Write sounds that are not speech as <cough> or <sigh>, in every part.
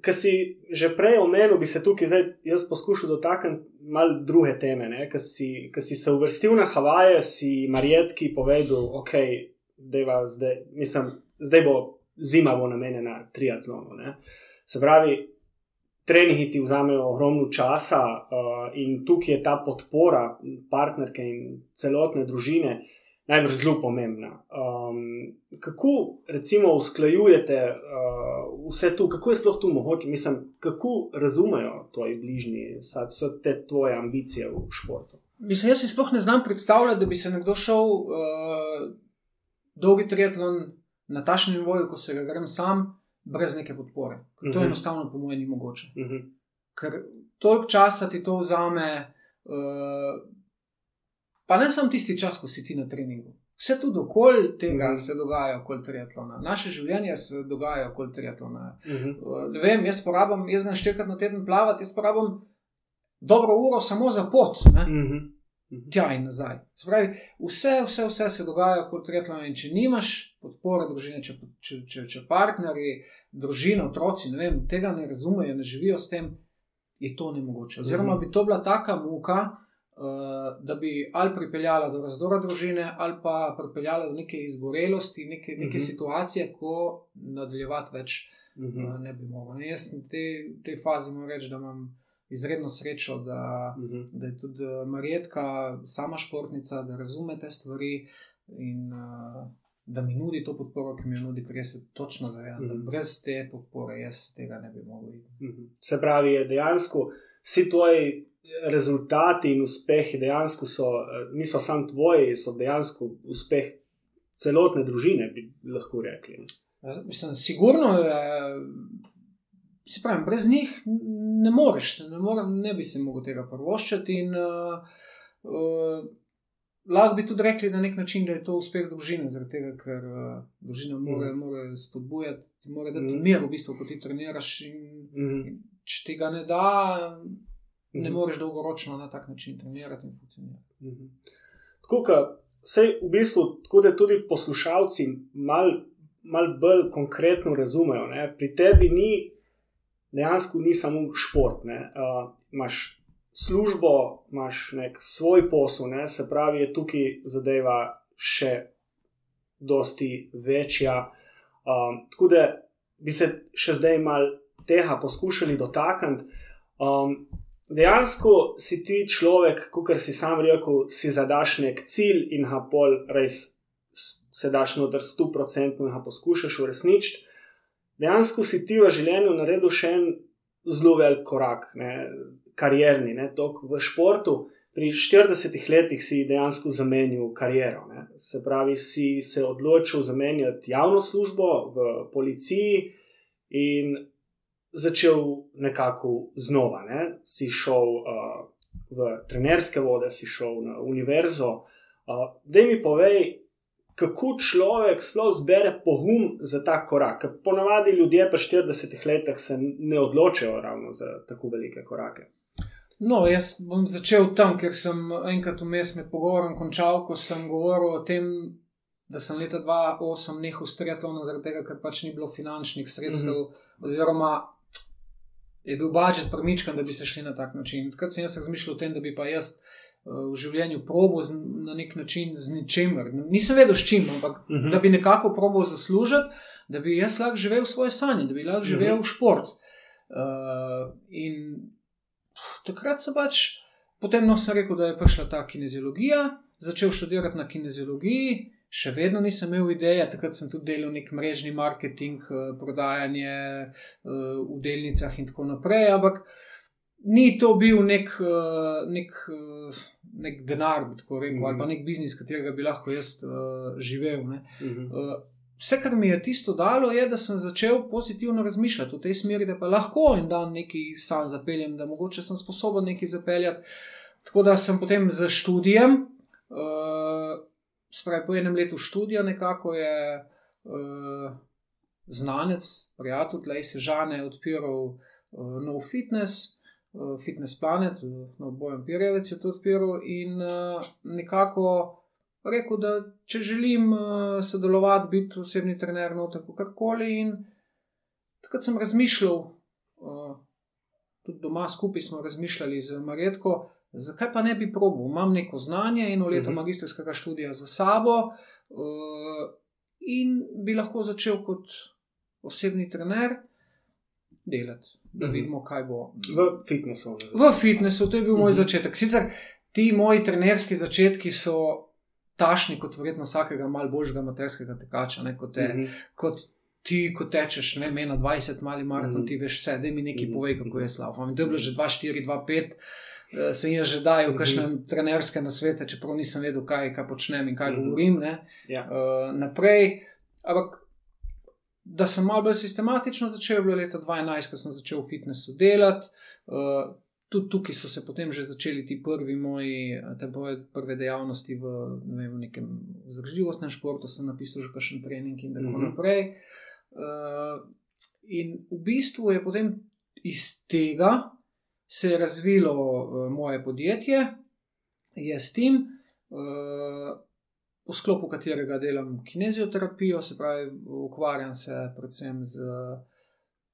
kar si že prej omenil, bi se tukaj zdaj jaz poskušal dotakniti malo druge teme. Ker si, si se uvrstil na Havaje, si Marijetki povedal, ok, zdaj, mislim, zdaj bo zima bo namenjena triatlonu. Ne? Se pravi, treningi ti vzamejo ogromno časa uh, in tukaj je ta podpora partnerke in celotne družine najbrž zelo pomembna. Um, kako recimo usklajujete uh, vse to, kako je sploh tu mogoče, mislim, kako razumejo tvoji bližnji, so te tvoje ambicije v športu? Mislim, jaz si sploh ne znam predstavljati, da bi se nekdo šel uh, dolgi triatlon na tašnem nivoju, ko se ga grem sam, brez neke podpore. To uh mhm. -huh. enostavno, po mojem, ni mogoče. Uh mhm. -huh. Ker toliko časa ti to vzame. Uh, pa ne samo tisti čas, ko si ti na treningu. Vse tudi okoli tega mm. se dogaja, okoli triatlona. Naše življenje se dogaja okoli triatlona. Mm -hmm. Ne vem, jaz porabim, jaz grem štekati na teden plavati, jaz porabim dobro uro samo za pot. Mm -hmm. Tja in nazaj. Spravi, vse, vse, vse se dogaja okoli triatlona. In če nimaš podpore družine, če, če, če, če partnerji, družina, otroci vem, tega ne razumejo, ne živijo s tem, je to nemogoče. Oziroma, -hmm. bi to bila taka muka. Eh, da bi ali pripeljala do razdora družine, ali pa pripeljala do neke izgorelosti, neke, neke uh mhm. -huh. situacije, ko nadaljevati več uh mhm. -huh. ne bi mogla. Ne, jaz v tej, tej fazi moram reči, da imam izredno srečo, da, uh mhm. -huh. da je tudi eh, Marjetka sama športnica, da razume te stvari in uh, da mi nudi to podporo, ki mi jo nudi, ker jaz se točno zavedam, uh -huh. da brez te podpore jaz tega ne bi mogla. Uh -huh. Se pravi, dejansko si tvoj rezultati in uspehi dejansko so, eh, niso samo tvoji, so dejansko uspeh celotne družine, bi lahko rekli. Ja, mislim, sigurno je. Se pravi, brez njih ne moreš, ne, morem, ne bi se mogel tega prvoščati. In, uh, uh, lahko bi tudi rekli na nek način, da je to uspeh družine, tega, ker uh, družina mora, mm. mora spodbujati, mora dati mm. mir, v bistvu, ko ti treniraš. In, mm. in če ti ga ne da, ne mhm. moreš dolgoročno na tak način trenirati in funkcionirati. Mhm. Tako da se v bistvu tako, da tudi poslušalci malo mal bolj konkretno razumejo. Ne? Pri tebi ni dejansko ni samo šport. Uh, imaš službo, imaš nek svoj posel, ne? se pravi, je tukaj zadeva še dosti večja. Um, tako da bi se še zdaj malo tega poskušali dotakniti. Um, dejansko si ti človek, kot si sam rekel, si zadaš nek cilj in ga pol res se daš noter 100% in ga poskušaš uresničiti. Dejansko si ti v življenju naredil še en zelo velik korak, ne, karjerni, ne, tok v športu. Pri 40 letih si dejansko zamenjal kariero. Ne. Se pravi, si se odločil zamenjati javno službo v policiji in začel nekako znova. Ne? Si šel uh, v trenerske vode, si šel na univerzo. Uh, da mi povej, kako človek sploh zbere pogum za ta korak. Ponavadi ljudje pri 40 letih se ne odločajo ravno za tako velike korake. No, jaz bom začel tam, ker sem enkrat vmes med pogovorom končal, ko sem govoril o tem, da sem leta 2008 nehal s triatlonom, zaradi tega, ker pač ni bilo finančnih sredstev, mm -hmm. oziroma je bil budžet premičkan, da bi se šli na tak način. Takrat sem jaz razmišljal o tem, da bi pa jaz uh, v življenju probo z, na nek način z ničemer. Nisem vedel s čim, ampak uh mhm. -huh. da bi nekako probo zaslužiti, da bi jaz lahko živel svoje sanje, da bi lahko živel uh -huh. šport. Uh, in takrat sem pač, potem no, sem rekel, da je prišla ta kineziologija, začel študirati na kineziologiji še vedno nisem imel ideje, takrat sem tudi delal nek mrežni marketing, eh, prodajanje eh, v delnicah in tako naprej. Ampak ni to bil nek, eh, nek, nek denar, tako rekel, mm -hmm. ali pa mhm. nek biznis, katerega bi lahko jaz živel. Mm -hmm. Vse, kar mi je tisto dalo, je, da sem začel pozitivno razmišljati v tej smeri, da pa lahko en dan nekaj sam zapeljem, da mogoče sem sposoben nekaj zapeljati. Tako da sem potem za študijem, uh, Spravi, po enem letu študija nekako je uh, znanec, prijatelj, tleh se žane, odpiral uh, nov fitness, uh, fitness planet, no bojem Pirjevec je to odpiral in uh, nekako rekel, da če želim uh, sodelovati, biti osebni trener, no tako karkoli. In takrat sem razmišljal tudi doma skupaj smo razmišljali z Maretko, zakaj pa ne bi probil. Imam neko znanje, eno leto Mhm. magistrskega študija za sabo uh, in bi lahko začel kot osebni trener delati, da Mhm. vidimo, kaj bo. V fitnesu. V fitnesu, to je bil moj Mhm. začetek. Sicer ti moji trenerski začetki so tašni kot verjetno vsakega malo božjega materskega tekača, ne, kot, te, Mhm. kot ti, ko tečeš, ne vem, na 20 mali maraton, Mhm. ti veš vse, da mi nekaj Mhm. povej, kako je slabo. In to je bilo že 2-4, 2-5. Sem jaz že dajal Mhm. kakšne trenerske nasvete, čeprav nisem vedel, kaj, kaj počnem in kaj Mhm. govorim. Ne, Ja. uh, naprej. Ampak, da sem malo bolj sistematično začel, je bilo leta 2012, ko sem začel v fitnessu delati. Uh, tudi tukaj so se potem že začeli ti prvi moji, te moje prve dejavnosti v, ne vem, v nekem vzdržljivostnem športu, sem napisal že kakšen trening in tako Mhm. naprej. Uh, in v bistvu je potem iz tega se je razvilo uh, moje podjetje, je s tem. Uh, v sklopu katerega delam kinezioterapijo, se pravi, ukvarjam se predvsem z,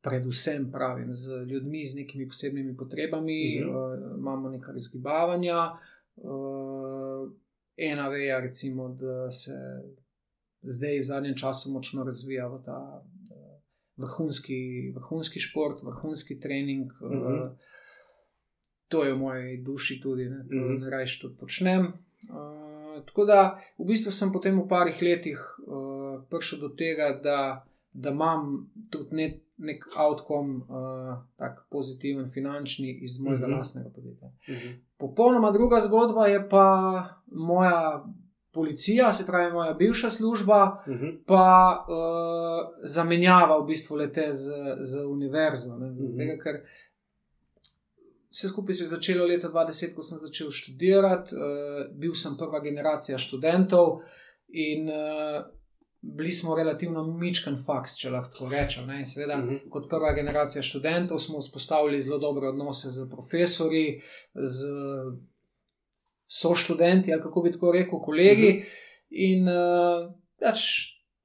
predvsem pravim, z ljudmi z nekimi posebnimi potrebami, Mhm. uh, imamo nekaj razgibavanja. Uh, ena veja, recimo, da se zdaj v zadnjem času močno razvija v ta uh, vrhunski, vrhunski šport, vrhunski trening. Uh, Mhm. To je v moji duši tudi, ne, to Mhm. ne rajš tudi počnem. Uh, tako da v bistvu sem potem v parih letih uh, prišel do tega, da, da imam tudi ne, nek outcome, uh, tak pozitiven, finančni iz mojega Mhm. mm -hmm. lastnega podjetja. Mhm. Popolnoma druga zgodba je pa moja policija, se pravi moja bivša služba, Mhm. pa uh, zamenjava v bistvu lete z, z univerzo. Ne, Mhm. tega, ker vse skupaj se je začelo leta 2010, ko sem začel študirati. Uh, bil sem prva generacija študentov in uh, bili smo relativno mičken faks, če lahko tako rečem. Ne, in seveda, Mhm. kot prva generacija študentov smo vzpostavili zelo dobre odnose z profesori, z soštudenti, ali kako bi tako rekel, kolegi. Mhm. In uh, pač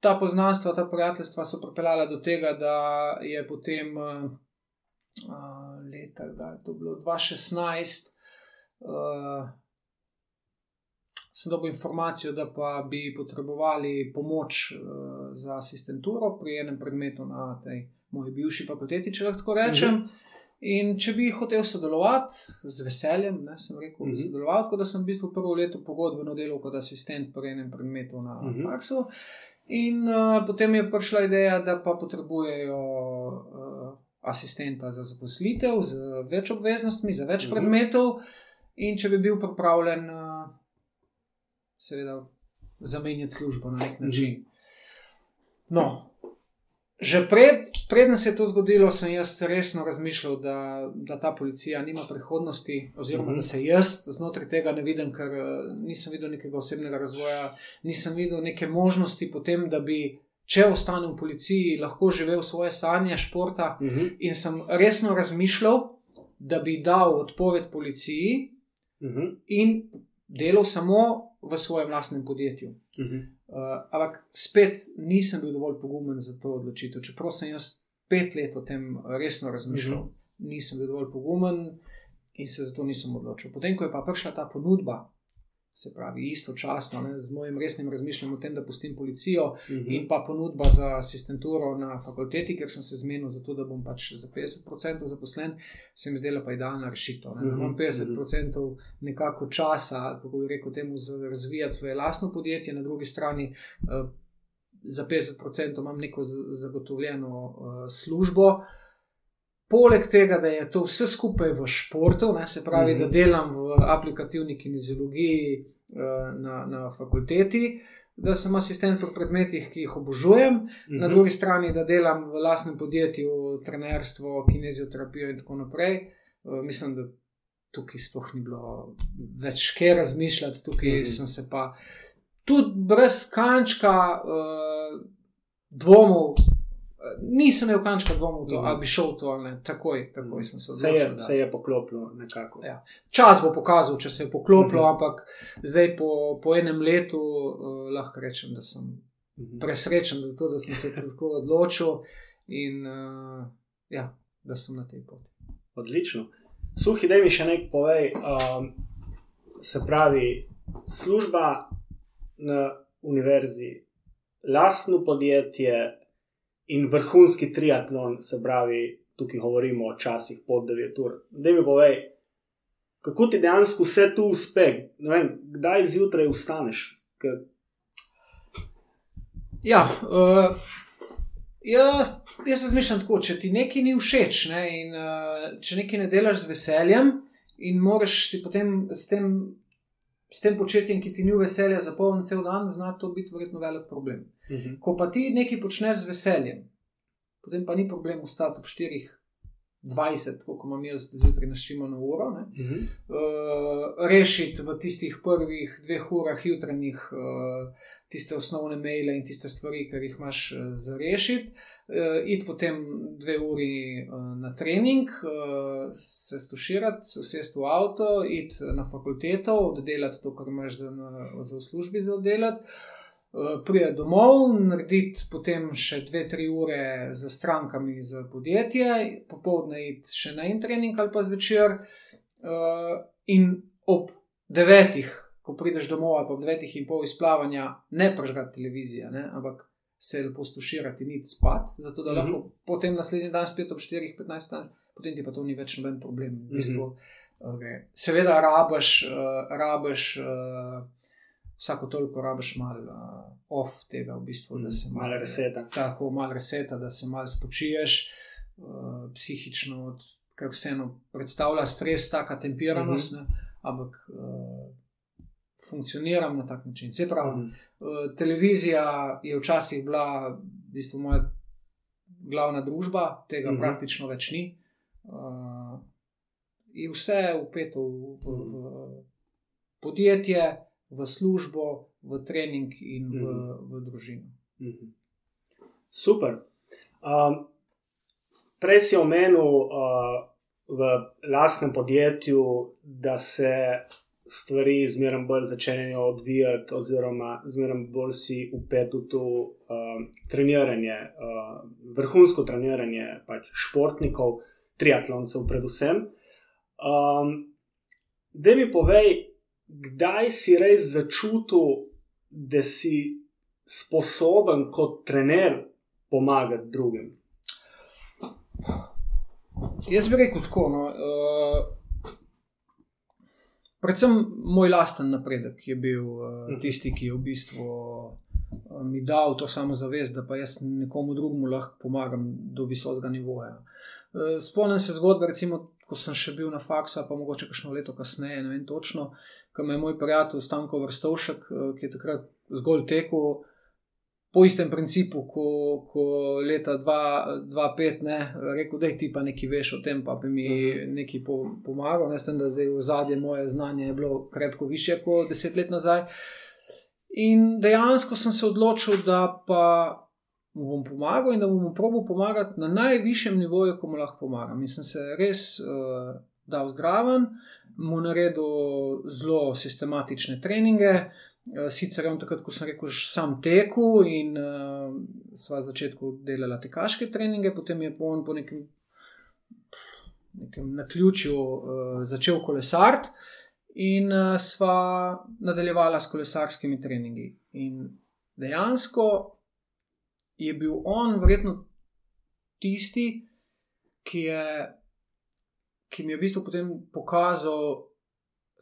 ta poznanstva, ta prijateljstva so pripeljala do tega, da je potem uh, uh, leta, da je to bilo 2016. Uh, Sem dobil informacijo, da pa bi potrebovali pomoč uh, za asistenturo pri enem predmetu na tej moji bivši fakulteti, če lahko rečem. Mhm. In če bi hotel sodelovati, z veseljem, ne, sem rekel, bi Mhm. sodeloval, tako da sem v bistvu prvo leto pogodbeno delal kot asistent pri enem predmetu na Mhm. faksu. In uh, potem je prišla ideja, da pa potrebujejo uh, asistenta za zaposlitev z več obveznostmi, za več Mhm. predmetov, in če bi bil pripravljen, uh, seveda, zamenjati službo na nek način. No, Že pred, preden se je to zgodilo, sem jaz resno razmišljal, da, da ta policija nima prihodnosti, oziroma Mhm. da se jaz znotraj tega ne vidim, ker eh, nisem videl nekega osebnega razvoja, nisem videl neke možnosti potem, da bi, če ostanem v policiji, lahko živel svoje sanje športa. Mhm. In sem resno razmišljal, da bi dal odpoved policiji Mhm. in delal samo v svojem lastnem podjetju. Mhm. Uh, ampak spet nisem bil dovolj pogumen za to odločitev. Čeprav sem jaz pet let o tem resno razmišljal, uh Mhm. -huh. nisem bil dovolj pogumen in se zato nisem odločil. Potem, ko je pa prišla ta ponudba, se pravi, istočasno ne, z mojim resnim razmišljanjem o tem, da pustim policijo, Mhm. in pa ponudba za asistenturo na fakulteti, ker sem se zmenil za to, da bom pač za 50% zaposlen, se mi zdela pa idealna rešitev. ne, Da imam Mhm, 50% nekako časa, kako bi rekel, temu razvijati svoje lastno podjetje, na drugi strani eh, za 50% imam neko zagotovljeno eh, službo. Poleg tega, da je to vse skupaj v športu, ne, se pravi, Mhm. da delam v aplikativni kineziologiji eh, na, na fakulteti, da sem asistent pri predmetih, ki jih obožujem, Mhm. na drugi strani, da delam v lastnem podjetju, trenerstvo, kinezioterapijo in tako naprej. Eh, Mislim, da tukaj sploh ni bilo več kaj razmišljati, tukaj Mhm. mm -hmm. sem se pa tudi brez kančka uh, dvomov. Nisem imel kančka dvomov, to, Mhm. ali bi šel to ali ne. Takoj, takoj sem se Se odločil. je, da- se je poklopilo nekako. Ja. Čas bo pokazal, če se je poklopilo, Mhm. ampak zdaj po, po enem letu uh, lahko rečem, da sem Mhm. presrečen, zato, da sem se tako odločil in uh, ja, da sem na tej poti. Odlično. Suhi, da mi še nekaj povej. Um, se pravi, služba na univerzi, lastno podjetje in vrhunski triatlon, se pravi, tukaj govorimo o časih pod 9 ur. Da mi povej, kako ti dejansko vse tu uspe, vem, kdaj zjutraj vstaneš. K... Ja, uh, ja, jaz razmišljam tako, če ti nekaj ni všeč ne, in uh, če nekaj ne delaš z veseljem, in moraš si potem s tem, s tem početjem, ki ti ni veselje, zapolniti cel dan, zna to biti verjetno velik problem. Uh Mhm. -huh. Ko pa ti nekaj počneš z veseljem, potem pa ni problem ustati ob 4:20, kot imam jaz zjutraj na uro. Ne? Mhm. Uh, rešiti v tistih prvih dveh urah jutranjih uh, tiste osnovne maile in tiste stvari, ki jih imaš uh, za rešiti, uh, iti potem dve uri uh, na trening, uh, se stuširati, se usesti v avto, iti na fakulteto, oddelati to, kar imaš za, na, za v službi za oddelati. Prije domov, narediti potem še dve, tri ure za strankami za podjetje, popoldne iti še na en trening ali pa zvečer, uh, in ob devetih, ko prideš domov, ali pa ob devetih in pol izplavanja, ne prežgati televizije, ne, ampak se lepo stuširati in iti spat, zato da lahko mm -hmm. potem naslednji dan spet ob 4-15, potem ti pa to ni več noben problem. V bistvu, mm -hmm. okay. Seveda, rabaš. Uh, rabaš uh, Vsako toliko rabiš malo uh, off tega, v bistvu, da se malo reseta. Tako malo reseta, da se malo spočiješ, uh, psihično, od, ker vseeno predstavlja stres, taka tempiranost, uh -huh. ampak uh, funkcioniram na tak način. Se pravi, uh -huh. uh, televizija je včasih bila v bistvu moja glavna družba, tega uh -huh. praktično več ni. Uh, je vse upeto v, v, v podjetje v službo, v trening in v, mm -hmm. v družino. Mm -hmm. Super. Um, prej si omenil uh, v lastnem podjetju, da se stvari zmeraj bolj začnejo odvijati, oziroma zmeraj bolj si upet v to uh, treniranje, uh, vrhunsko treniranje pač športnikov, triatloncev, predvsem. Um, da mi povej, kdaj si res začutil, da si sposoben kot trener pomagati drugim? Jaz bi rekel tako. No, uh, predvsem moj lasten napredek je bil uh, tisti, ki je v bistvu uh, mi dal to samozavest, da pa jaz nekomu drugemu lahko pomagam do visokega nivoja. Uh, spomnim se zgodbe, recimo, ko sem še bil na faksu, pa mogoče kakšno leto kasneje, ne vem točno, ko me je moj prijatelj Stanko Vrstovšek, ki je takrat zgolj tekel. Po istem principu, kot ko leta 2005, rekel, da ti pa nekaj veš o tem, pa bi mi -huh. nekaj pomagal. Ne vem, da zdaj v zadnje moje znanje je bilo krepko više kot deset let nazaj. In dejansko sem se odločil, da pa mu bom pomagal in da bom probil pomagati na najvišjem nivoju, ko mu lahko pomagam. In sem se res uh, dal zdraven, mu naredil zelo sistematične treninge. Sicer je on takrat, ko sem rekel, sam teku in uh, sva na začetku delala tekaške treninge, potem je po, po nekem, nekem naključju uh, začel kolesariti in uh, sva nadaljevala s kolesarskimi treningi. In dejansko je bil on verjetno tisti, ki, je, ki mi je v bistvu potem pokazal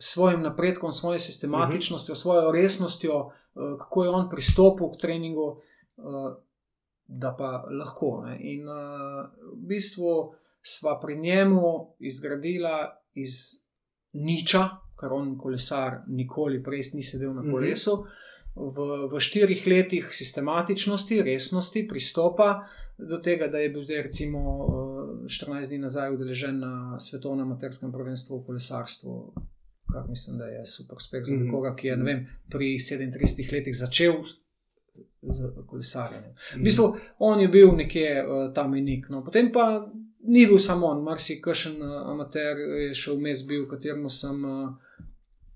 svojim napredkom, svojo sistematičnostjo, svojo resnostjo, kako je on pristopil k treningu, da pa lahko. Ne. In v bistvu sva pri njemu izgradila iz niča, kar on kolesar nikoli prej ni sedel na kolesu. V, v štirih letih sistematičnosti, resnosti, pristopa do tega, da je bil zdaj, recimo, 14 dni nazaj udeležen na svetovnem materskem prvenstvu v kolesarstvu, kar mislim, da je super uspeh za nekoga, ki je vem, pri 37 letih začel z kolesarjenjem. V bistvu, on je bil nekje uh, tam in nik. No. Potem pa ni bil samo on, marsikšen uh, amater je še vmes bil, kateremu sem uh,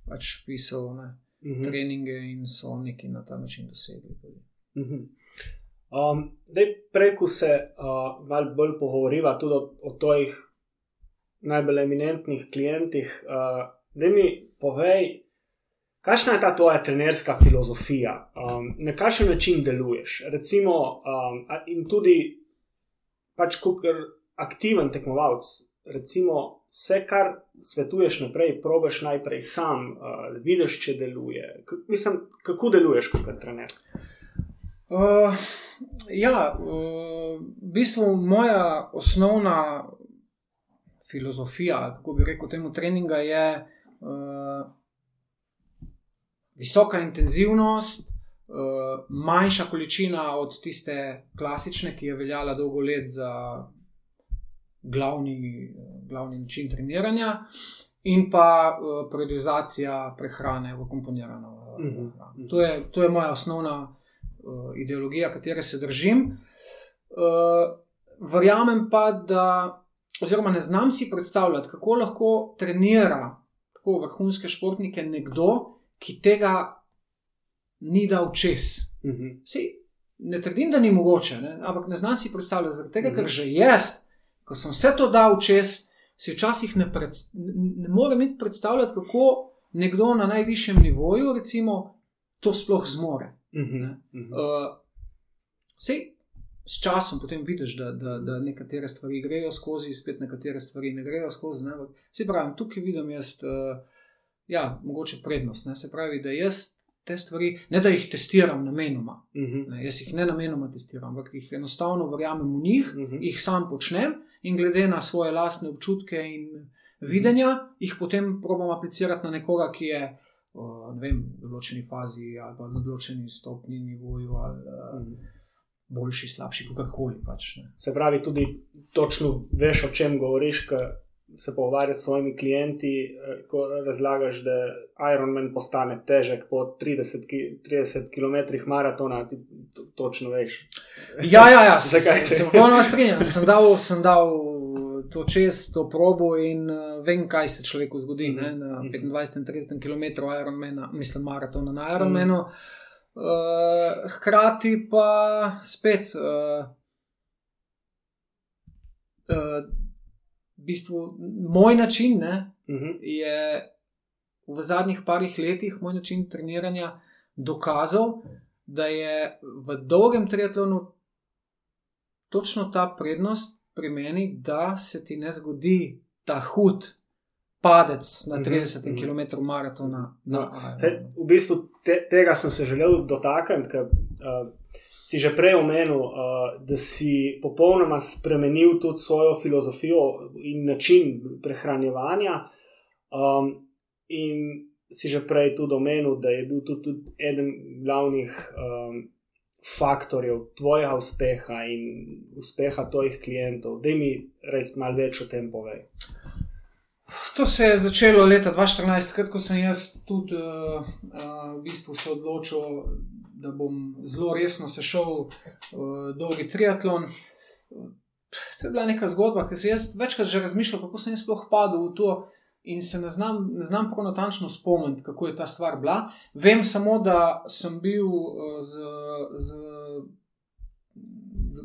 pač pisal ne, uh -huh. treninge in so neki na ta način dosegli. Uh -huh. um, dej, preko se uh, malo bolj pogovoriva tudi o, o tojih najbolj eminentnih klientih. Uh, da mi povej, kakšna je ta tvoja trenerska filozofija, um, na kakšen način deluješ. Recimo, um, in tudi pač kot aktiven tekmovalec, recimo, vse, kar svetuješ naprej, probiš najprej sam, uh, vidiš, če deluje. K mislim, kako deluješ kot trener. Uh, ja, uh, v bistvu moja osnovna filozofija, kako bi rekel, temu treninga je uh, visoka intenzivnost, uh, manjša količina od tiste klasične, ki je veljala dolgo let za glavni, glavni način treniranja, in pa uh, periodizacija prehrane v komponirano. Uh, uh -huh. to, to je moja osnovna uh, ideologija, katere se držim. Uh, verjamem pa, da, oziroma ne znam si predstavljati, kako lahko trenira tako vrhunske športnike nekdo, ki tega ni dal čez. Uh mhm. -huh. Sej, ne trdim, da ni mogoče, ne? ampak ne znam si predstavljati, zaradi tega, uh -huh. ker mhm. že jaz, ko sem vse to dal čez, si včasih ne, pred, ne morem niti predstavljati, kako nekdo na najvišjem nivoju, recimo, to sploh zmore. Uh -huh. uh -huh. uh, sej, s časom potem vidiš, da, da, da nekatere stvari grejo skozi, spet nekatere stvari ne grejo skozi. Ne? Se pravi, tukaj vidim jaz, uh, ja, mogoče prednost. Ne? Se pravi, da jaz te stvari, ne da jih testiram namenoma, uh mhm. -huh. ne, jaz jih ne namenoma testiram, ampak jih enostavno verjamem v njih, uh mhm. -huh. jih sam počnem in glede na svoje lastne občutke in videnja, uh -huh. jih potem probam aplicirati na nekoga, ki je. Uh, vem, v določeni fazi ali pa na določeni stopni, nivoju, ali uh, mm boljši, slabši, kako koli. Pač, se pravi, tudi točno veš, o čem govoriš, ko se pogovarjaš s svojimi klienti, eh, ko razlagaš, da Ironman postane težek po 30, 30 km maratona, ti točno veš. Ja, ja, ja <laughs> se, se popolnoma strinjam. Sem dal, sem dal to čez to probo in uh, vem, kaj se človeku zgodi mm -hmm. ne, na 25-30 km Ironmana, mislim, maratona na Ironmanu. Mm -hmm. Uh, hkrati pa spet, uh, uh, v bistvu, moj način ne, uh mhm. -huh. je v zadnjih parih letih, moj način treniranja, dokazal, da je v dolgem triatlonu točno ta prednost pri meni, da se ti ne zgodi ta hud padec na 30 mm -hmm. km maratona. No, te, v bistvu te, tega sem se želel dotakniti, ker uh, si že prej omenil, uh, da si popolnoma spremenil tudi svojo filozofijo in način prehranjevanja. Um, in si že prej tudi omenil, da je bil tudi, tudi eden glavnih. Um, Faktorjev tvojega uspeha in uspeha tvojih klientov, da mi res malo več o tem povej. To se je začelo leta 2014, takrat, ko sem jaz tudi uh, uh, v bistvu se odločil, da bom zelo resno sešel uh, dolgi triatlon. To je bila neka zgodba, ki sem jaz večkrat že razmišljal, kako sem sploh padel v to. In se ne znam, ne znam prav natančno spomniti, kako je ta stvar bila. Vem samo, da sem bil z, z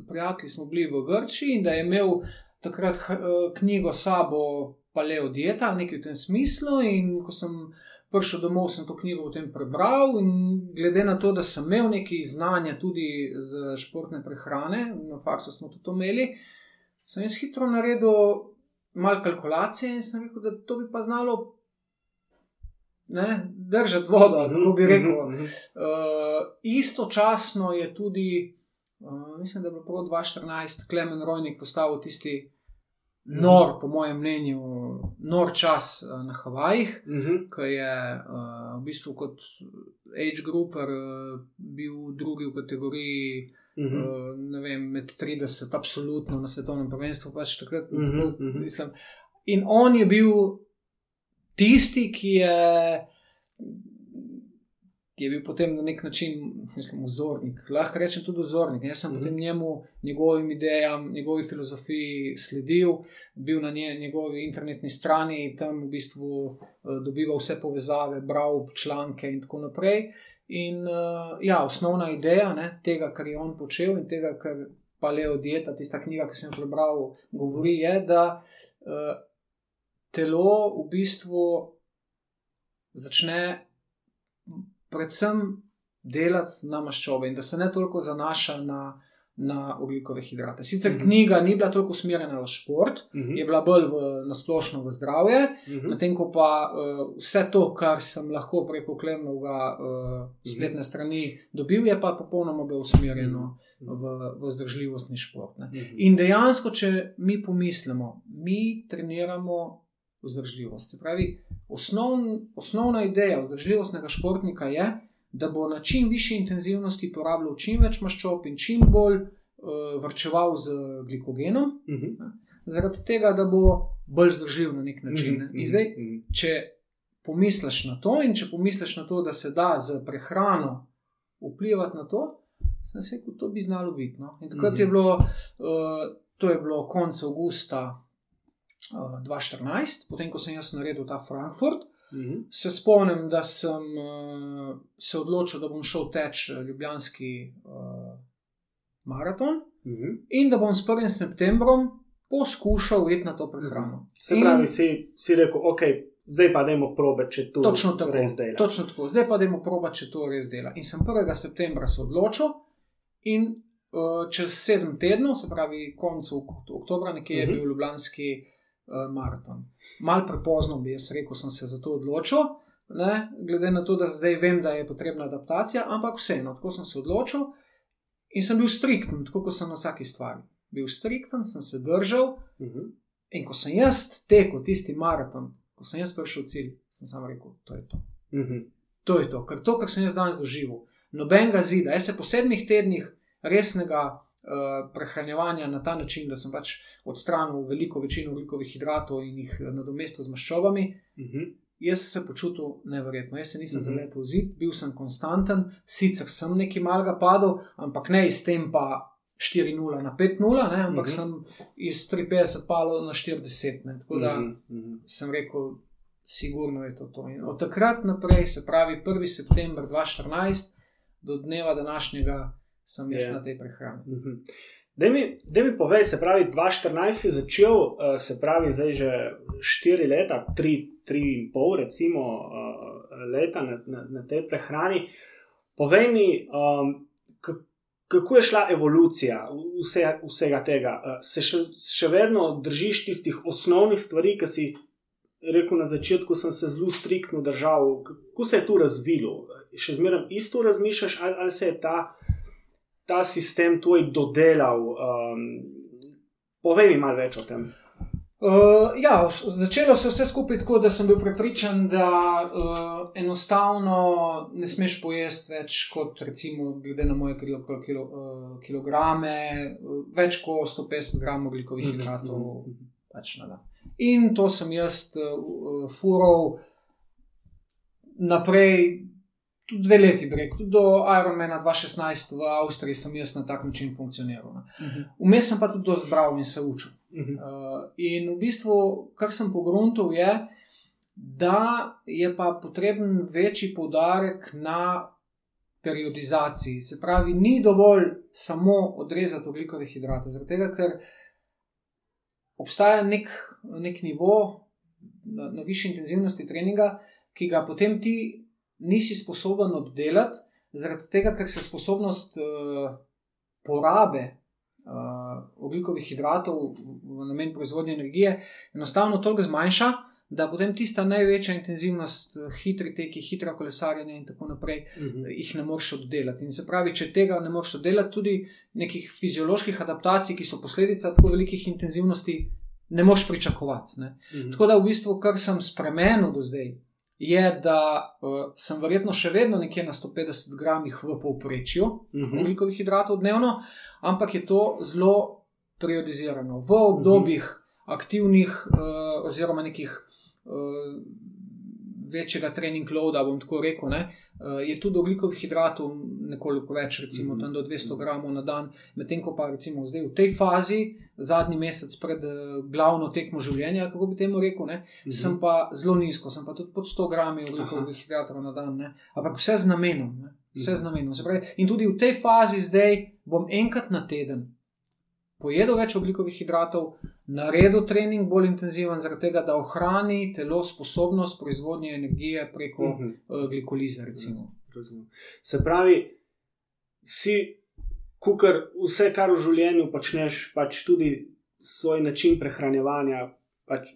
prijatelji, smo bili v Grčiji in da je imel takrat knjigo sabo paleo dieta, nekaj v tem smislu. In ko sem prišel domov, sem to knjigo potem prebral. In glede na to, da sem imel nekaj znanja tudi z športne prehrane, na faksu smo to imeli, sem jaz hitro naredil malo kalkulacije in sem rekel, da to bi pa znalo. Ne, držati vodo, kako bi rekel. Uh, istočasno je tudi, uh, mislim, da je bilo prav 2014, Klemen Rojnik postavil tisti nor, po mojem mnenju, nor čas uh, na Havajih, uh mhm. -huh. ki je uh, v bistvu kot age grouper uh, bil drugi v kategoriji. Uh -huh. uh, vem, med 30, absolutno na svetovnem prvenstvu, pač takrat, uh -huh, uh -huh. mislim. In on je bil tisti, ki je ki je bil potem na nek način, mislim, vzornik. Lahko rečem tudi vzornik. Jaz sem mm -hmm. potem njemu, njegovim idejam, njegovi filozofiji sledil, bil na nje, njegovi internetni strani in tam v bistvu uh, dobival vse povezave, bral članke in tako naprej. In uh, ja, osnovna ideja ne, tega, kar je on počel in tega, kar paleo dieta, tista knjiga, ki sem jo prebral, govori, je, da uh, telo v bistvu začne predvsem delati na maščobe in da se ne toliko zanaša na, na oglikove hidrate. Sicer Mhm. knjiga ni bila toliko usmerjena v šport, Mhm. je bila bolj v, na splošno v zdravje, Mhm. medtem ko pa uh, vse to, kar sem lahko preko klemnovega uh, spletne strani dobil, je pa popolnoma bilo usmerjeno Mhm. v, v vzdržljivostni šport. Ne. Mhm. In dejansko, če mi pomislimo, mi treniramo vzdržljivost. Se pravi, osnovn, osnovna ideja vzdržljivostnega športnika je, da bo na čim višji intenzivnosti porabljal čim več maščob in čim bolj uh, vrčeval z glikogenom, Mhm. zaradi tega, da bo bolj zdržljiv na nek način. Ne. Mhm. In zdaj, Mhm. če pomisliš na to, in če pomisliš na to, da se da z prehrano vplivati na to, sem se rekel, to bi znalo biti. No? In takrat Mhm. je bilo, uh, to je bilo konec avgusta uh, 2014, potem ko sem jaz naredil ta Frankfurt. Mhm. Se spomnim, da sem uh, se odločil, da bom šel teč eh, Ljubljanski uh, maraton Mhm. in da bom s 1. septembrom poskušal iti na to prehrano. Se In- pravi, si, si rekel, ok, zdaj pa dajmo probe, če to Točno tako, res dela. točno tako. Zdaj pa dajmo proba, če to res dela. In sem 1. septembra se odločil, in uh, čez sedem tednov, se pravi, konec ok- oktobra, nekje je Mhm. bil Ljubljanski uh, maraton. Mal prepozno bi jaz rekel, sem se za to odločil. Ne, glede na to, da zdaj vem, da je potrebna adaptacija, ampak vseeno, tako sem se odločil in sem bil strikten, tako kot sem na vsaki stvari. Bil strikten, sem se držal, Mhm. in ko sem jaz tekel tisti maraton, ko sem jaz prišel v cilj, sem samo rekel: to je to. Mhm. To je to, ker to, kar sem jaz danes doživel, nobenega zida. Jaz se po sedmih tednih resnega uh, prehranjevanja na ta način, da sem pač odstranil veliko večino ugljikovih hidratov in jih eh, nadomestil z maščobami, Mhm. jaz se počutil neverjetno. Jaz se nisem Mhm. zaletel v zid, bil sem konstanten, sicer sem nekaj malega padel, ampak ne iz tem pa 4-0 na 5-0, ne, ampak Mhm. sem iz 350 palil na 40. Ne, tako da Mhm. Mhm. sem rekel, sigurno je to to. In od takrat naprej, se pravi 1. september 2014 do dneva današnjega, sem jaz Je. na tej prehrani. Mhm. Daj mi, daj mi povej, se pravi, 2014 si začel, eh, se pravi, zdaj že 4 leta, 3, 3,5 recimo eh, leta na, na, na tej prehrani. Povej mi, um, kako je šla evolucija vse, vsega tega? Eh, Se še, še vedno držiš tistih osnovnih stvari, ki si rekel na začetku, sem se zelo striktno držal. Kako se je to razvilo? Še zmeraj isto razmišljaš, ali, ali se je ta ta sistem tvoj dodelal. Um, povej mi malo več o tem. Uh, ja, začelo se je vse skupaj tako, da sem bil prepričan, da uh, enostavno ne smeš pojesti več kot, recimo, glede na moje kilo, kilo, uh, kilograme, uh, več kot 150 gramov ugljikovih hidratov. pač na dan. In to sem jaz uh, fural naprej, tudi dve leti, bi rekel, tudi do Ironmana 2016 v Avstriji sem jaz na tak način funkcioniral. ne. Vmes sem pa tudi dosti bral in se učil. Mhm. Uh, in v bistvu, kar sem pogruntal, je, da je pa potreben večji poudarek na periodizaciji. Se pravi, ni dovolj samo odrezati oglikove hidrate, zaradi tega, ker obstaja nek, nek nivo na, na višji intenzivnosti treninga, ki ga potem ti nisi sposoben oddelati, zaradi tega, ker se sposobnost uh, porabe uh, oglikovih hidratov v namen proizvodnje energije enostavno toliko zmanjša, da potem tista največja intenzivnost, eh, hitri teki, hitra kolesarjenja in tako naprej, Mhm. jih ne moreš oddelati. In se pravi, če tega ne moreš oddelati, tudi nekih fizioloških adaptacij, ki so posledica tako velikih intenzivnosti, ne moreš pričakovati. Ne. Mhm. Tako da v bistvu, kar sem spremenil do zdaj, je, da uh, sem verjetno še vedno nekje na 150 gramih v povprečju Mhm. oglikovih hidratov dnevno, ampak je to zelo periodizirano. V obdobjih aktivnih uh, oziroma nekih uh, večjega trening loada, bom tako rekel, ne, uh, je tudi oglikovih hidratov nekoliko več, recimo Mhm. tam do 200 gramov na dan, medtem ko pa recimo zdaj v tej fazi, zadnji mesec pred uh, glavno tekmo življenja, kako bi temu rekel, ne, Mhm. sem pa zelo nizko, sem pa tudi pod 100 grami oglikovih hidratov na dan, ne. ampak vse z namenom. Ne. Vse z namenom. Se Pravi, in tudi v tej fazi zdaj bom enkrat na teden pojedel več oglikovih hidratov, naredil trening bolj intenziven, zaradi tega, da ohrani telo sposobnost proizvodnje energije preko uh -huh. uh, glikolize. Razumem. Se pravi, si, kukar vse, kar v življenju počneš, pač tudi svoj način prehranevanja. Pač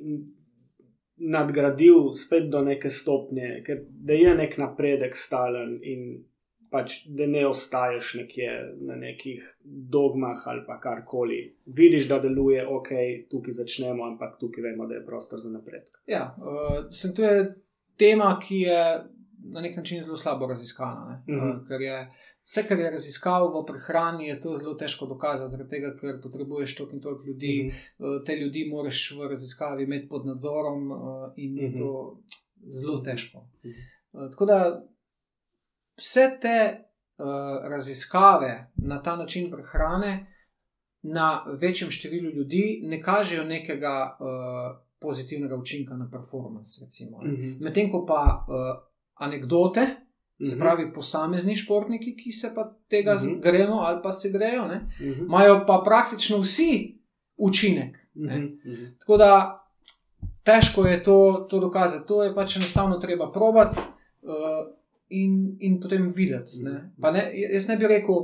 Nadgradil spet do neke stopnje, ker je nek napredek stalen, in pač, da ne ostaješ nekje na nekih dogmah ali pa karkoli. Vidiš, da deluje, ok, tukaj začnemo, ampak tukaj vemo, da je prostor za napredek. Ja, uh, sem, to je tema, ki je na nek način zelo slabo raziskana. Uh -huh. uh, ker je vse, kar je raziskal v prehrani, je to zelo težko dokazati, zaradi tega, ker potrebuješ toliko in toliko ljudi. Uh -huh. uh, te ljudi moraš v raziskavi imeti pod nadzorom in uh -huh. je to zelo težko. Uh -huh. uh, tako da vse te uh, raziskave na ta način prehrane na večjem številu ljudi ne kažejo nekega uh, pozitivnega učinka na performance. Uh mhm. -huh. Medtem ko pa uh, anekdote, uh -huh. se mhm. pravi posamezni športniki, ki se pa tega mhm. -huh. gremo ali pa se grejo, imajo uh -huh. pa praktično vsi učinek. Uh -huh. Tako da. Težko je to, to dokazati, to je pač enostavno treba probati. Uh, in, in potem videti. Ne? Mhm. Ne, jaz ne bi rekel,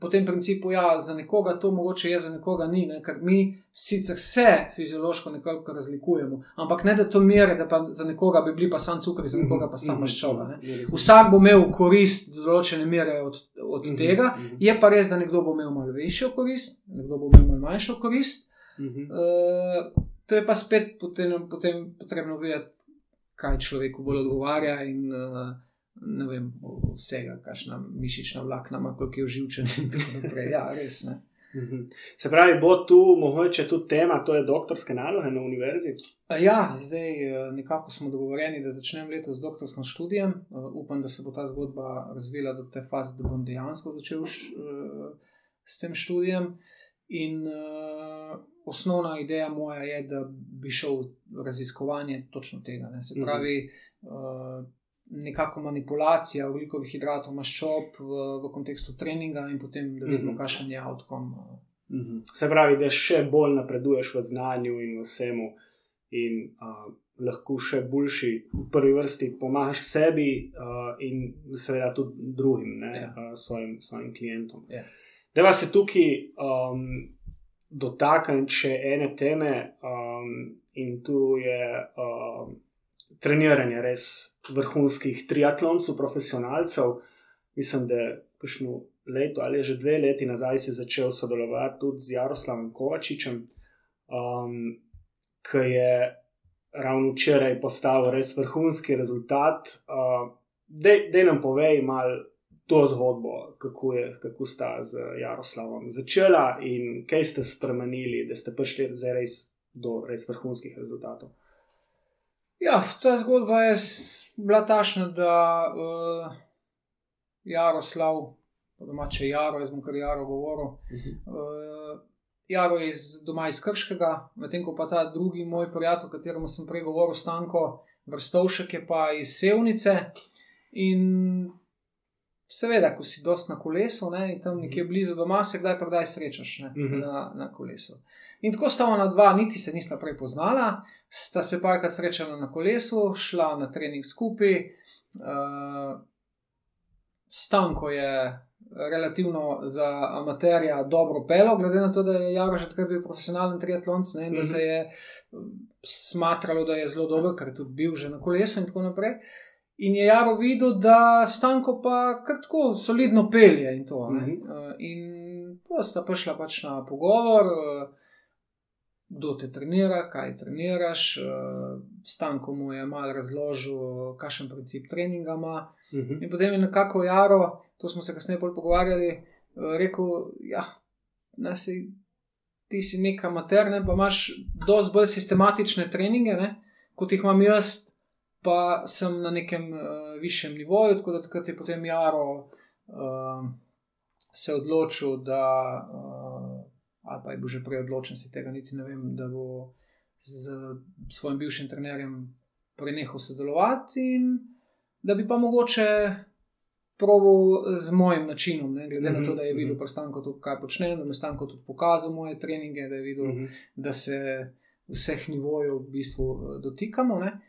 po tem principu, ja, za nekoga to mogoče je, za nekoga ni, ne? ker mi sicer se fiziološko nekako razlikujemo, ampak ne da to mere, da pa za nekoga bi bili pa sam cukor, za nekoga pa sam mhm. maščoba. Vsak bo imel korist do določene mere od, od mhm. tega, je pa res, da nekdo bo imel malo večjo korist, nekdo bo imel malo manjšo korist. Uh, to je pa spet potem, potem potrebno vedeti, kaj človeku bolj odgovarja, in uh, ne vem, vsega, kakšna mišična vlakna, koliko je uživčen in tako naprej. Ja, res ne. Mhm. Se pravi, bo tu mogoče tudi tema, to je doktorske naloge na univerzi? Ja, zdaj nekako smo dogovorjeni, da začnem letos z doktorskim študijem. Upam, da se bo ta zgodba razvila do te faze, da bom dejansko začel s tem študijem. In uh, osnovna ideja moja je, da bi šel v raziskovanje točno tega. Ne? Se mhm. pravi, uh, nekako manipulacija ugljikovih hidratov, maščob v, v kontekstu treninga in potem, da vidimo, mhm. kakšen je outcome. Mhm. Se pravi, da še bolj napreduješ v znanju in vsemu, in uh, lahko še boljši, v prvi vrsti, pomagaš sebi uh, in seveda tudi drugim, ja. uh, svojim, svojim klientom. Ja. Da vas je tukaj um, dotakniti še ene teme, um, in tu je um, treniranje res vrhunskih triatloncev, profesionalcev. Mislim, da kakšno leto ali že dve leti nazaj si začel sodelovati tudi z Jaroslavom Kovačičem, um, ki je ravno včeraj postavil res vrhunski rezultat. Uh, Dej nam povej malo to zgodbo, kako, je, kako sta z Jaroslavom začela in kaj ste spremenili, da ste prišli res do res vrhunskih rezultatov. Ja, ta zgodba je bila tašna, da uh, Jaroslav, po domače Jaro, jaz bom kar Jaro govoril. Uh, Jaro je iz doma iz Krškega, medtem ko pa ta drugi moj prijatelj, o katerem sem prej govoril, Stanko Vrstovšek, je pa iz Sevnice. In Seveda, ko si dost na kolesu ne, in tam nekje blizu doma, se kdaj pa kdaj srečaš ne, uh mhm. -huh. na, na kolesu. In tako sta ona dva, niti se nista prej poznala, sta se parkrat srečala na kolesu, šla na trening skupaj. Uh, stanko je relativno za amaterja dobro pelo, glede na to, da je Jaro že takrat bil profesionalen triatlonc in uh -huh. da se mhm. je smatralo, da je zelo dober, ker je tudi bil že na kolesu in tako naprej. Uh, In je Jaro videl, da stanko pa kar tako solidno pelje in to. Mm -hmm. In pa sta prišla pač na pogovor, eh, kdo te trenira, kaj treniraš. Eh, stanko mu je mal razložil, kakšen princip treninga ima. Mm -hmm. In potem je nekako Jaro, to smo se kasneje bolj pogovarjali, rekel: Ja, nasi. Ti si neka materna, pa imaš dosti bolj sistematične treninge, ne, kot jih imam jaz, pa sem na nekem uh, višjem nivoju, tako da takrat je potem Jaro uh, se odločil, da, uh, ali pa je bil že prej odločen, se tega niti ne vem, da bo z svojim bivšim trenerjem prenehal sodelovati in da bi pa mogoče probo z mojim načinom, ne, glede mm -hmm. na to, Mhm, da je videl mhm. prstanko tudi, kaj počnem, da mi stanko tudi pokazal moje treninge, da je videl, mm Mhm. -hmm. da se vseh nivojev v bistvu dotikamo. Ne.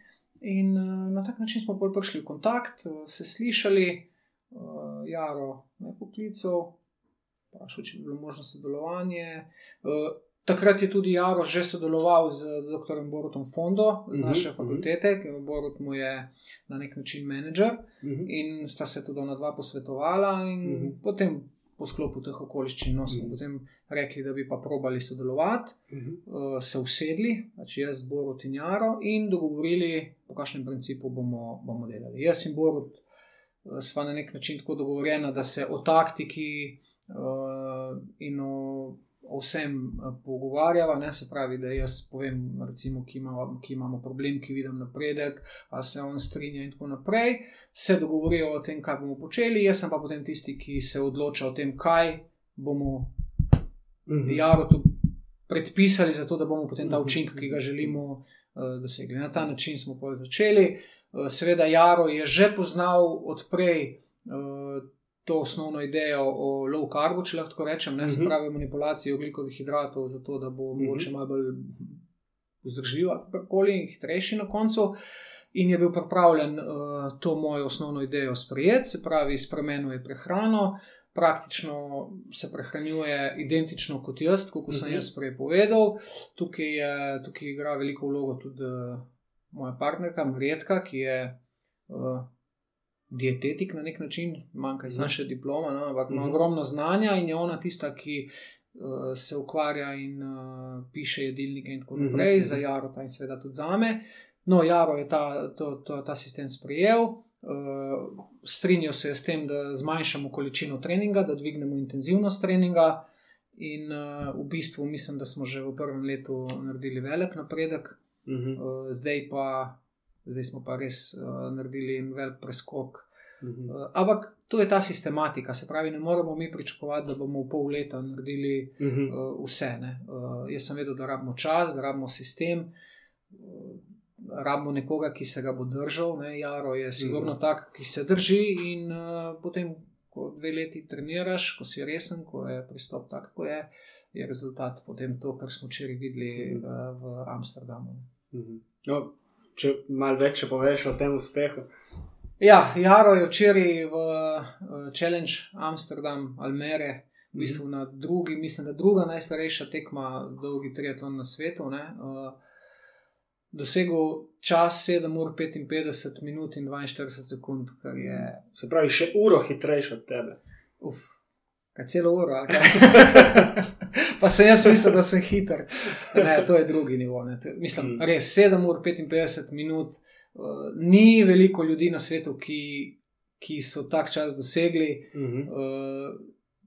In eh, na tak način smo pol prišli v kontakt, eh, se slišali, eh, Jaro me je poklical, vprašal, če bi bilo možno sodelovanje. Takrat je tudi Jaro že sodeloval z dr. Borutom Fondo z Mhm, naše mhm. fakultete, ker Borut mu je na nek način menedžer Mhm. in sta se tudi ona dva posvetovala, in Mhm. potem po sklopu teh okoliščin no, smo Mhm. potem rekli, da bi pa probali sodelovati, Mhm. uh, se usedli, pač jaz, Borut in Jaro, in dogovorili, po kakšnem principu bomo, bomo delali. Jaz in Borut uh, sva na nek način tako dogovorjena, da se o taktiki uh, in o o vsem eh, pogovarjava, ne se pravi, da jaz povem, recimo, ki, ima, ki imamo problem, ki vidim napredek, a se on strinja in tako naprej. Se dogovorijo o tem, kaj bomo počeli, jaz sem pa potem tisti, ki se odloča o tem, kaj bomo Mhm. Jarotu predpisali, zato da bomo potem ta Mhm. učinek, ki ga želimo, uh, dosegli. Na ta način smo pa začeli. Uh, seveda, Jaro je že poznal odprej uh, to osnovno idejo o low carbu, če lahko rečem, ne se Mhm. pravi manipulacijo oglikovih hidratov, zato da bo Mhm. mogoče malo bolj vzdržljiv ali kakorkoli in hitrejši na koncu. In je bil pripravljen uh, to mojo osnovno idejo sprejeti, se pravi, spremenil je prehrano, praktično se prehranjuje identično kot jaz, kot sem Mhm. jaz prej povedal. Tukaj, je, tukaj igra veliko vlogo tudi uh, moja partnerka, Mredka, ki je uh, dietetik na nek način, manjka iz Mhm. naše diplome, no, ampak ima Mhm. ogromno znanja in je ona tista, ki. Uh, se ukvarja in uh, piše jedilnike, in tako Mhm, naprej, mhm. za Jaro, pa in seveda tudi za me. No, Jaro je ta, to, to, ta sistem sprejel, uh, strinjal se je s tem, da zmanjšamo količino treninga, da dvignemo intenzivnost treninga. In uh, v bistvu mislim, da smo že v prvem letu naredili velik napredek, Mhm. uh, zdaj, pa, zdaj smo pa res uh, naredili en velik preskok. Mhm. Uh, ampak to je ta sistematika, se pravi, ne moremo mi pričakovati, da bomo v pol leta naredili Mhm. uh, vse. Uh, jaz sem vedel, da rabimo čas, da rabimo sistem, uh, rabimo nekoga, ki se ga bo držal. Ne? Jaro je sigurno Mhm. tak, ki se drži in uh, potem, ko dve leti treniraš, ko si resen, ko je pristop tak, kot je, je rezultat potem to, kar smo včeraj videli Mhm. uh, v Amsterdamu. Mhm. No, če malo več poveš o tem uspehu. Ja, Jaro je včeraj v uh, Challenge Amsterdam, Almere, v bistvu na drugi, mislim, da druga najstarejša tekma, dolgi triatlon na svetu. Ne, uh, dosegel čas 7 ur 55 minut in 42 sekund, kar je, Se pravi, še uro hitrejši od tebe. uf, kaj celo uro. kaj? <laughs> pa sem jaz mislil, da sem hiter. Ne, to je drugi nivo. Ne. Mislim, Mm. res 7 ur 55 minut. Uh, ni veliko ljudi na svetu, ki, ki so tak čas dosegli. Mhm. Uh,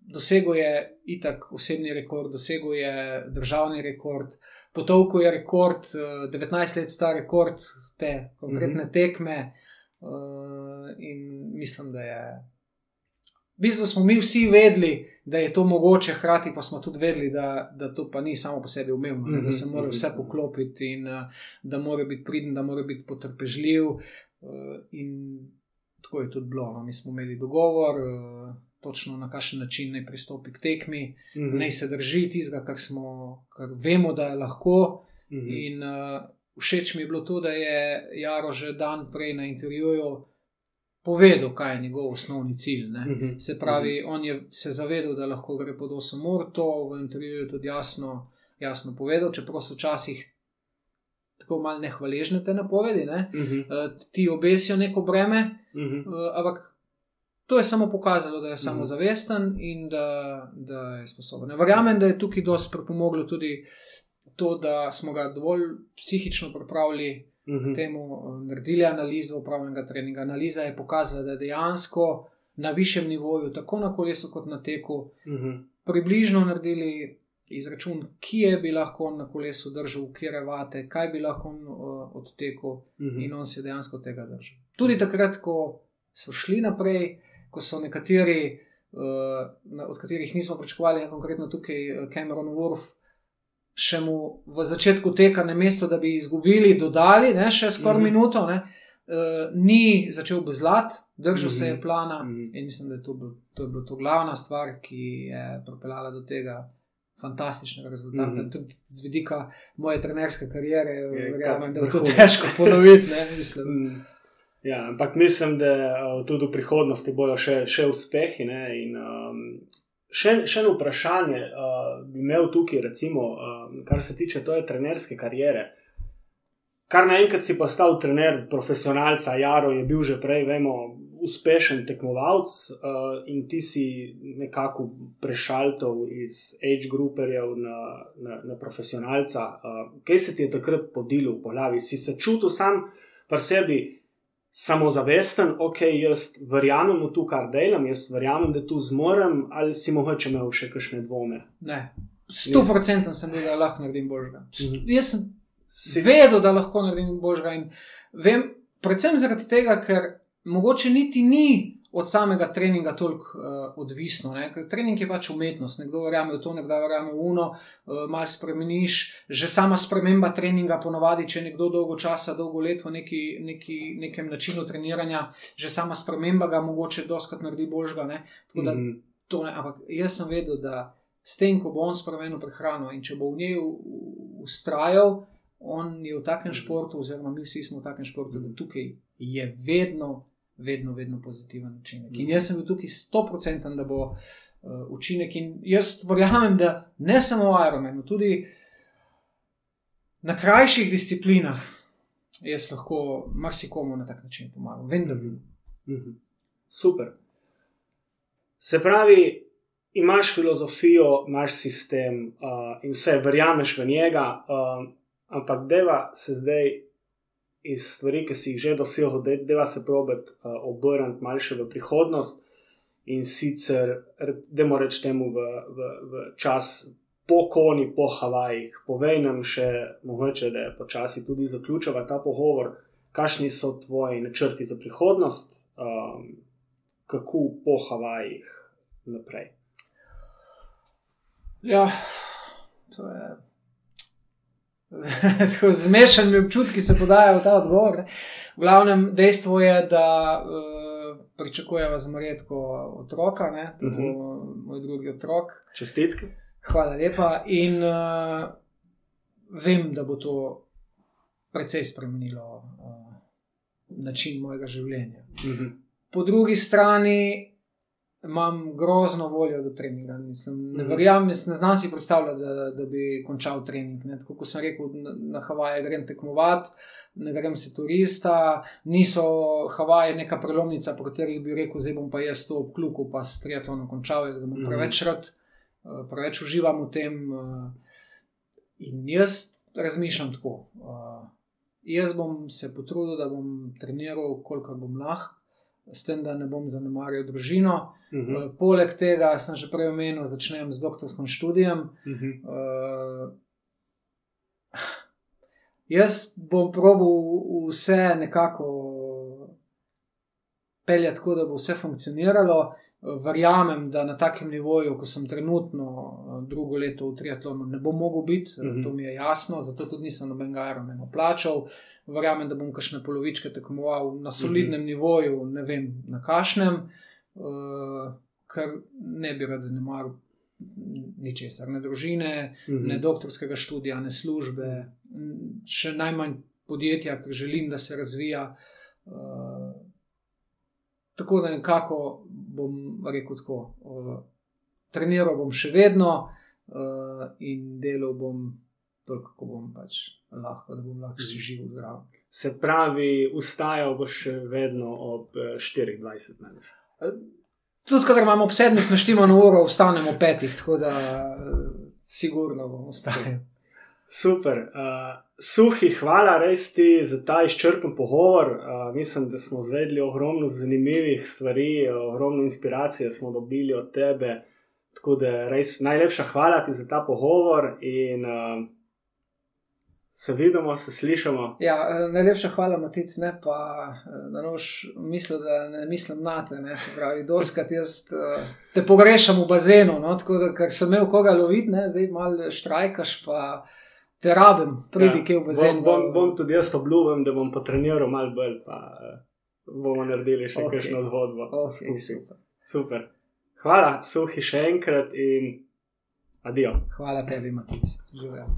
dosegel je itak osebni rekord, dosegel je državni rekord, potovko je rekord, uh, 19 let star rekord te konkretne Mhm. tekme. Uh, in mislim, da je. V bistvu smo mi vsi vedeli, da je to mogoče, hkrati pa smo tudi vedeli, da, da to pa ni samo po sebi umevno, ne, da se Mhm, mora mhm. vse poklopiti in uh, da mora biti priden, da mora biti potrpežljiv. Uh, in tako je tudi bilo. No. Mi smo imeli dogovor, uh, točno na kakšen način naj pristopi k tekmi, Mhm. naj se drži tistega, kar, smo, kar vemo, da je lahko. Mhm. In uh, všeč mi je bilo to, da je Jaro že dan prej na intervjuju povedal, kaj je njegov osnovni cilj. Ne. Mhm. Se pravi, on je se zavedal, da lahko gre pod 8 ur, to v intervjuju tudi jasno, jasno povedal, čeprav so včasih tako malo nehvaležne te napovedi, ne? Mhm. Eh, ti obesijo neko breme, Mhm. eh, ampak to je samo pokazalo, da je Mhm. samozavesten in da, da je sposoben. Verjamem, da je tukaj dosti pripomoglo tudi to, da smo ga dovolj psihično pripravili Mhm. temu eh, naredili analizo upravljenega treninga. Analiza je pokazala, da je dejansko na višjem nivoju, tako na kolesu kot na teku, Mhm. približno naredili izračun, kje bi lahko on na kolesu držal, kje vate, kaj bi lahko on uh, odtekel, Mhm. in on se dejansko tega držal. Tudi takrat, ko so šli naprej, ko so nekateri, uh, od katerih nismo pričakovali, ne konkretno tukaj eh, Cameron Wolf. Še mu v začetku teka, na mesto, da bi izgubili, dodali ne, še skoraj Mhm. minuto, ne, uh, ni začel bezlat, držal mm -hmm. se je Mhm. plana Mhm. in mislim, da je to, bil, to je bila to glavna stvar, ki je pripeljala do tega. Fantastičnega rezultata. Mm. -hmm. Tudi z vidika moje trenerske kariere, Je verjamem, da je to težko ponoviti. Ne, mislim. Mm. Ja, ampak mislim, da uh, tudi v prihodnosti bodo še, še uspehi. Ne, in, um, še, še eno vprašanje uh, bi imel tukaj, recimo, um, kar se tiče tvoje trenerske kariere. Kar naenkrat si postal trener profesionalca, Jaro je bil že prej, vemo, uspešen tekmovalec uh, in ti si nekako prešaltov iz age grouperjev na, na, na profesionalca. Uh, kaj se ti je takrat podilo po glavi? Si se čutil sam pri sebi? Samozavesten, ok, jaz verjamem v to, kar delam, jaz verjamem, da tu zmorem, ali si mogoče imel še kakšne dvome. Ne, sto procentno sem bil, da lahko naredim božga. Mhm. Jaz sem Si vedel, da lahko naredim božga in vem, predvsem zaradi tega, ker mogoče niti ni od samega treninga toliko uh, odvisno. Ne? Ker trening je pač umetnost, nekdo verjame v to, nekdo verjame v uno, uh, malo spremeniš. Že sama sprememba treninga, ponovadi, če je nekdo dolgo časa, dolgo let v neki, neki, nekem načinu treniranja, že sama sprememba ga mogoče doskrat naredi božga. Ne? Tako da Mhm. to ne, ampak jaz sem vedel, da s tem, ko bo on spremenil prehrano in če bo v njej ustrajal, on je v takem športu, oziroma mi vsi smo v takem športu, da tukaj je vedno, vedno, vedno pozitiven učinek. In jaz sem bil tukaj stoprocenten, da bo uh, učinek. In jaz verjamem, da ne samo v Ironmanu, tudi na krajših disciplinah. Jaz lahko marsikomu na tak način pomagam. Vem, da bi. Mhm. Super. Se pravi, imaš filozofijo, imaš sistem uh, in vse, verjameš v njega, uh, ampak deva se zdaj iz stvari, ki si jih že dosegel, de- deva se probati uh, obrniti malce v prihodnost in sicer, da moramo reči temu, v, v, v čas. Po koni, po Havajih, povej nam še, mogoče, da počasi tudi zaključava ta pogovor, kakšni so tvoji načrti za prihodnost, um, kako po Havajih naprej. Ja, to je. <laughs> Tako zmešani občutki se podajajo v ta odgovor. V glavnem, dejstvo je, da uh, pričakujemo zelo redko otroka, ne? to bo Mhm. moj drugi otrok. Čestitke. Hvala lepa. In uh, vem, da bo to precej spremenilo uh, način mojega življenja. Mhm. Po drugi strani imam grozno voljo do treninga. Mislim, ne Mhm. verjamem, jaz ne znam si predstavljati, da, da bi končal trening. Ne. Tako kot sem rekel, na, na Havaje grem tekmovati, ne grem se turista, niso Havaje neka prelomnica, po kateri bi rekel, zdaj bom pa jaz to obklukal, pa s triatlonom končal, jaz ga bom Mhm. preveč rad, eh, preveč uživam v tem. eh, In jaz razmišljam tako. eh, Jaz bom se potrudil, da bom treniral, kolikor bom lahko, s tem, da ne bom zanemarjal družino. Mhm. Uh, poleg tega, sem že prej omenil, začnem z doktorskim študijem. Mhm. Uh, jaz bom probil vse nekako peljati tako, da bo vse funkcioniralo. Uh, Verjamem, da na takem nivoju, ko sem trenutno uh, drugo leto v triatlonu, ne bom mogel biti, mm Mhm. -hmm. to mi je jasno, zato tudi nisem nobenega Ironmana plačal. Verjamem, da bom kakšne polovičke tekmoval na solidnem mm -hmm. nivoju, ne vem na kašnem, uh, ker ne bi rad zanemaril ničesar, ne družine, Mhm. ne doktorskega študija, ne službe, še najmanj podjetja, ker želim, da se razvija. Uh, tako da nekako bom rekel tako. Uh, treniral bom še vedno uh, in delal bom toliko, kako bom pač lahko, da bom lahko še živel zraven. Se pravi, ustajal boš še vedno ob eh, 24. največ. Tudi, kadar imamo ob sedmih naštimo na uro, vstanemo ob petih, tako da uh, sigurno bom ostajal. Super. Uh, suhi, hvala res ti za ta izčrpen pogovor. Uh, mislim, da smo zvedeli ogromno zanimivih stvari, ogromno inspiracije smo dobili od tebe. Tako da res najlepša hvala ti za ta pogovor in uh, se vidimo, se slišamo. Ja, eh, najlepša hvala, Matic, ne pa eh, da noš mislil, da ne mislim na te. Ne, se pravi, doskrat jaz eh, te pogrešam v bazenu, no, tako da ker sem imel koga loviti, ne, zdaj malo štrajkaš, pa Te rabim, pridi, kje v Bom, zen. bom, bom tudi jaz obljubim, da bom potreniral malo bolj, pa eh, bomo naredili še Ok. okay. kakšno zgodbo. Ok, skupaj. super. Super. Hvala, suhi še enkrat in adijo. Hvala tebi, Matic. Živijo.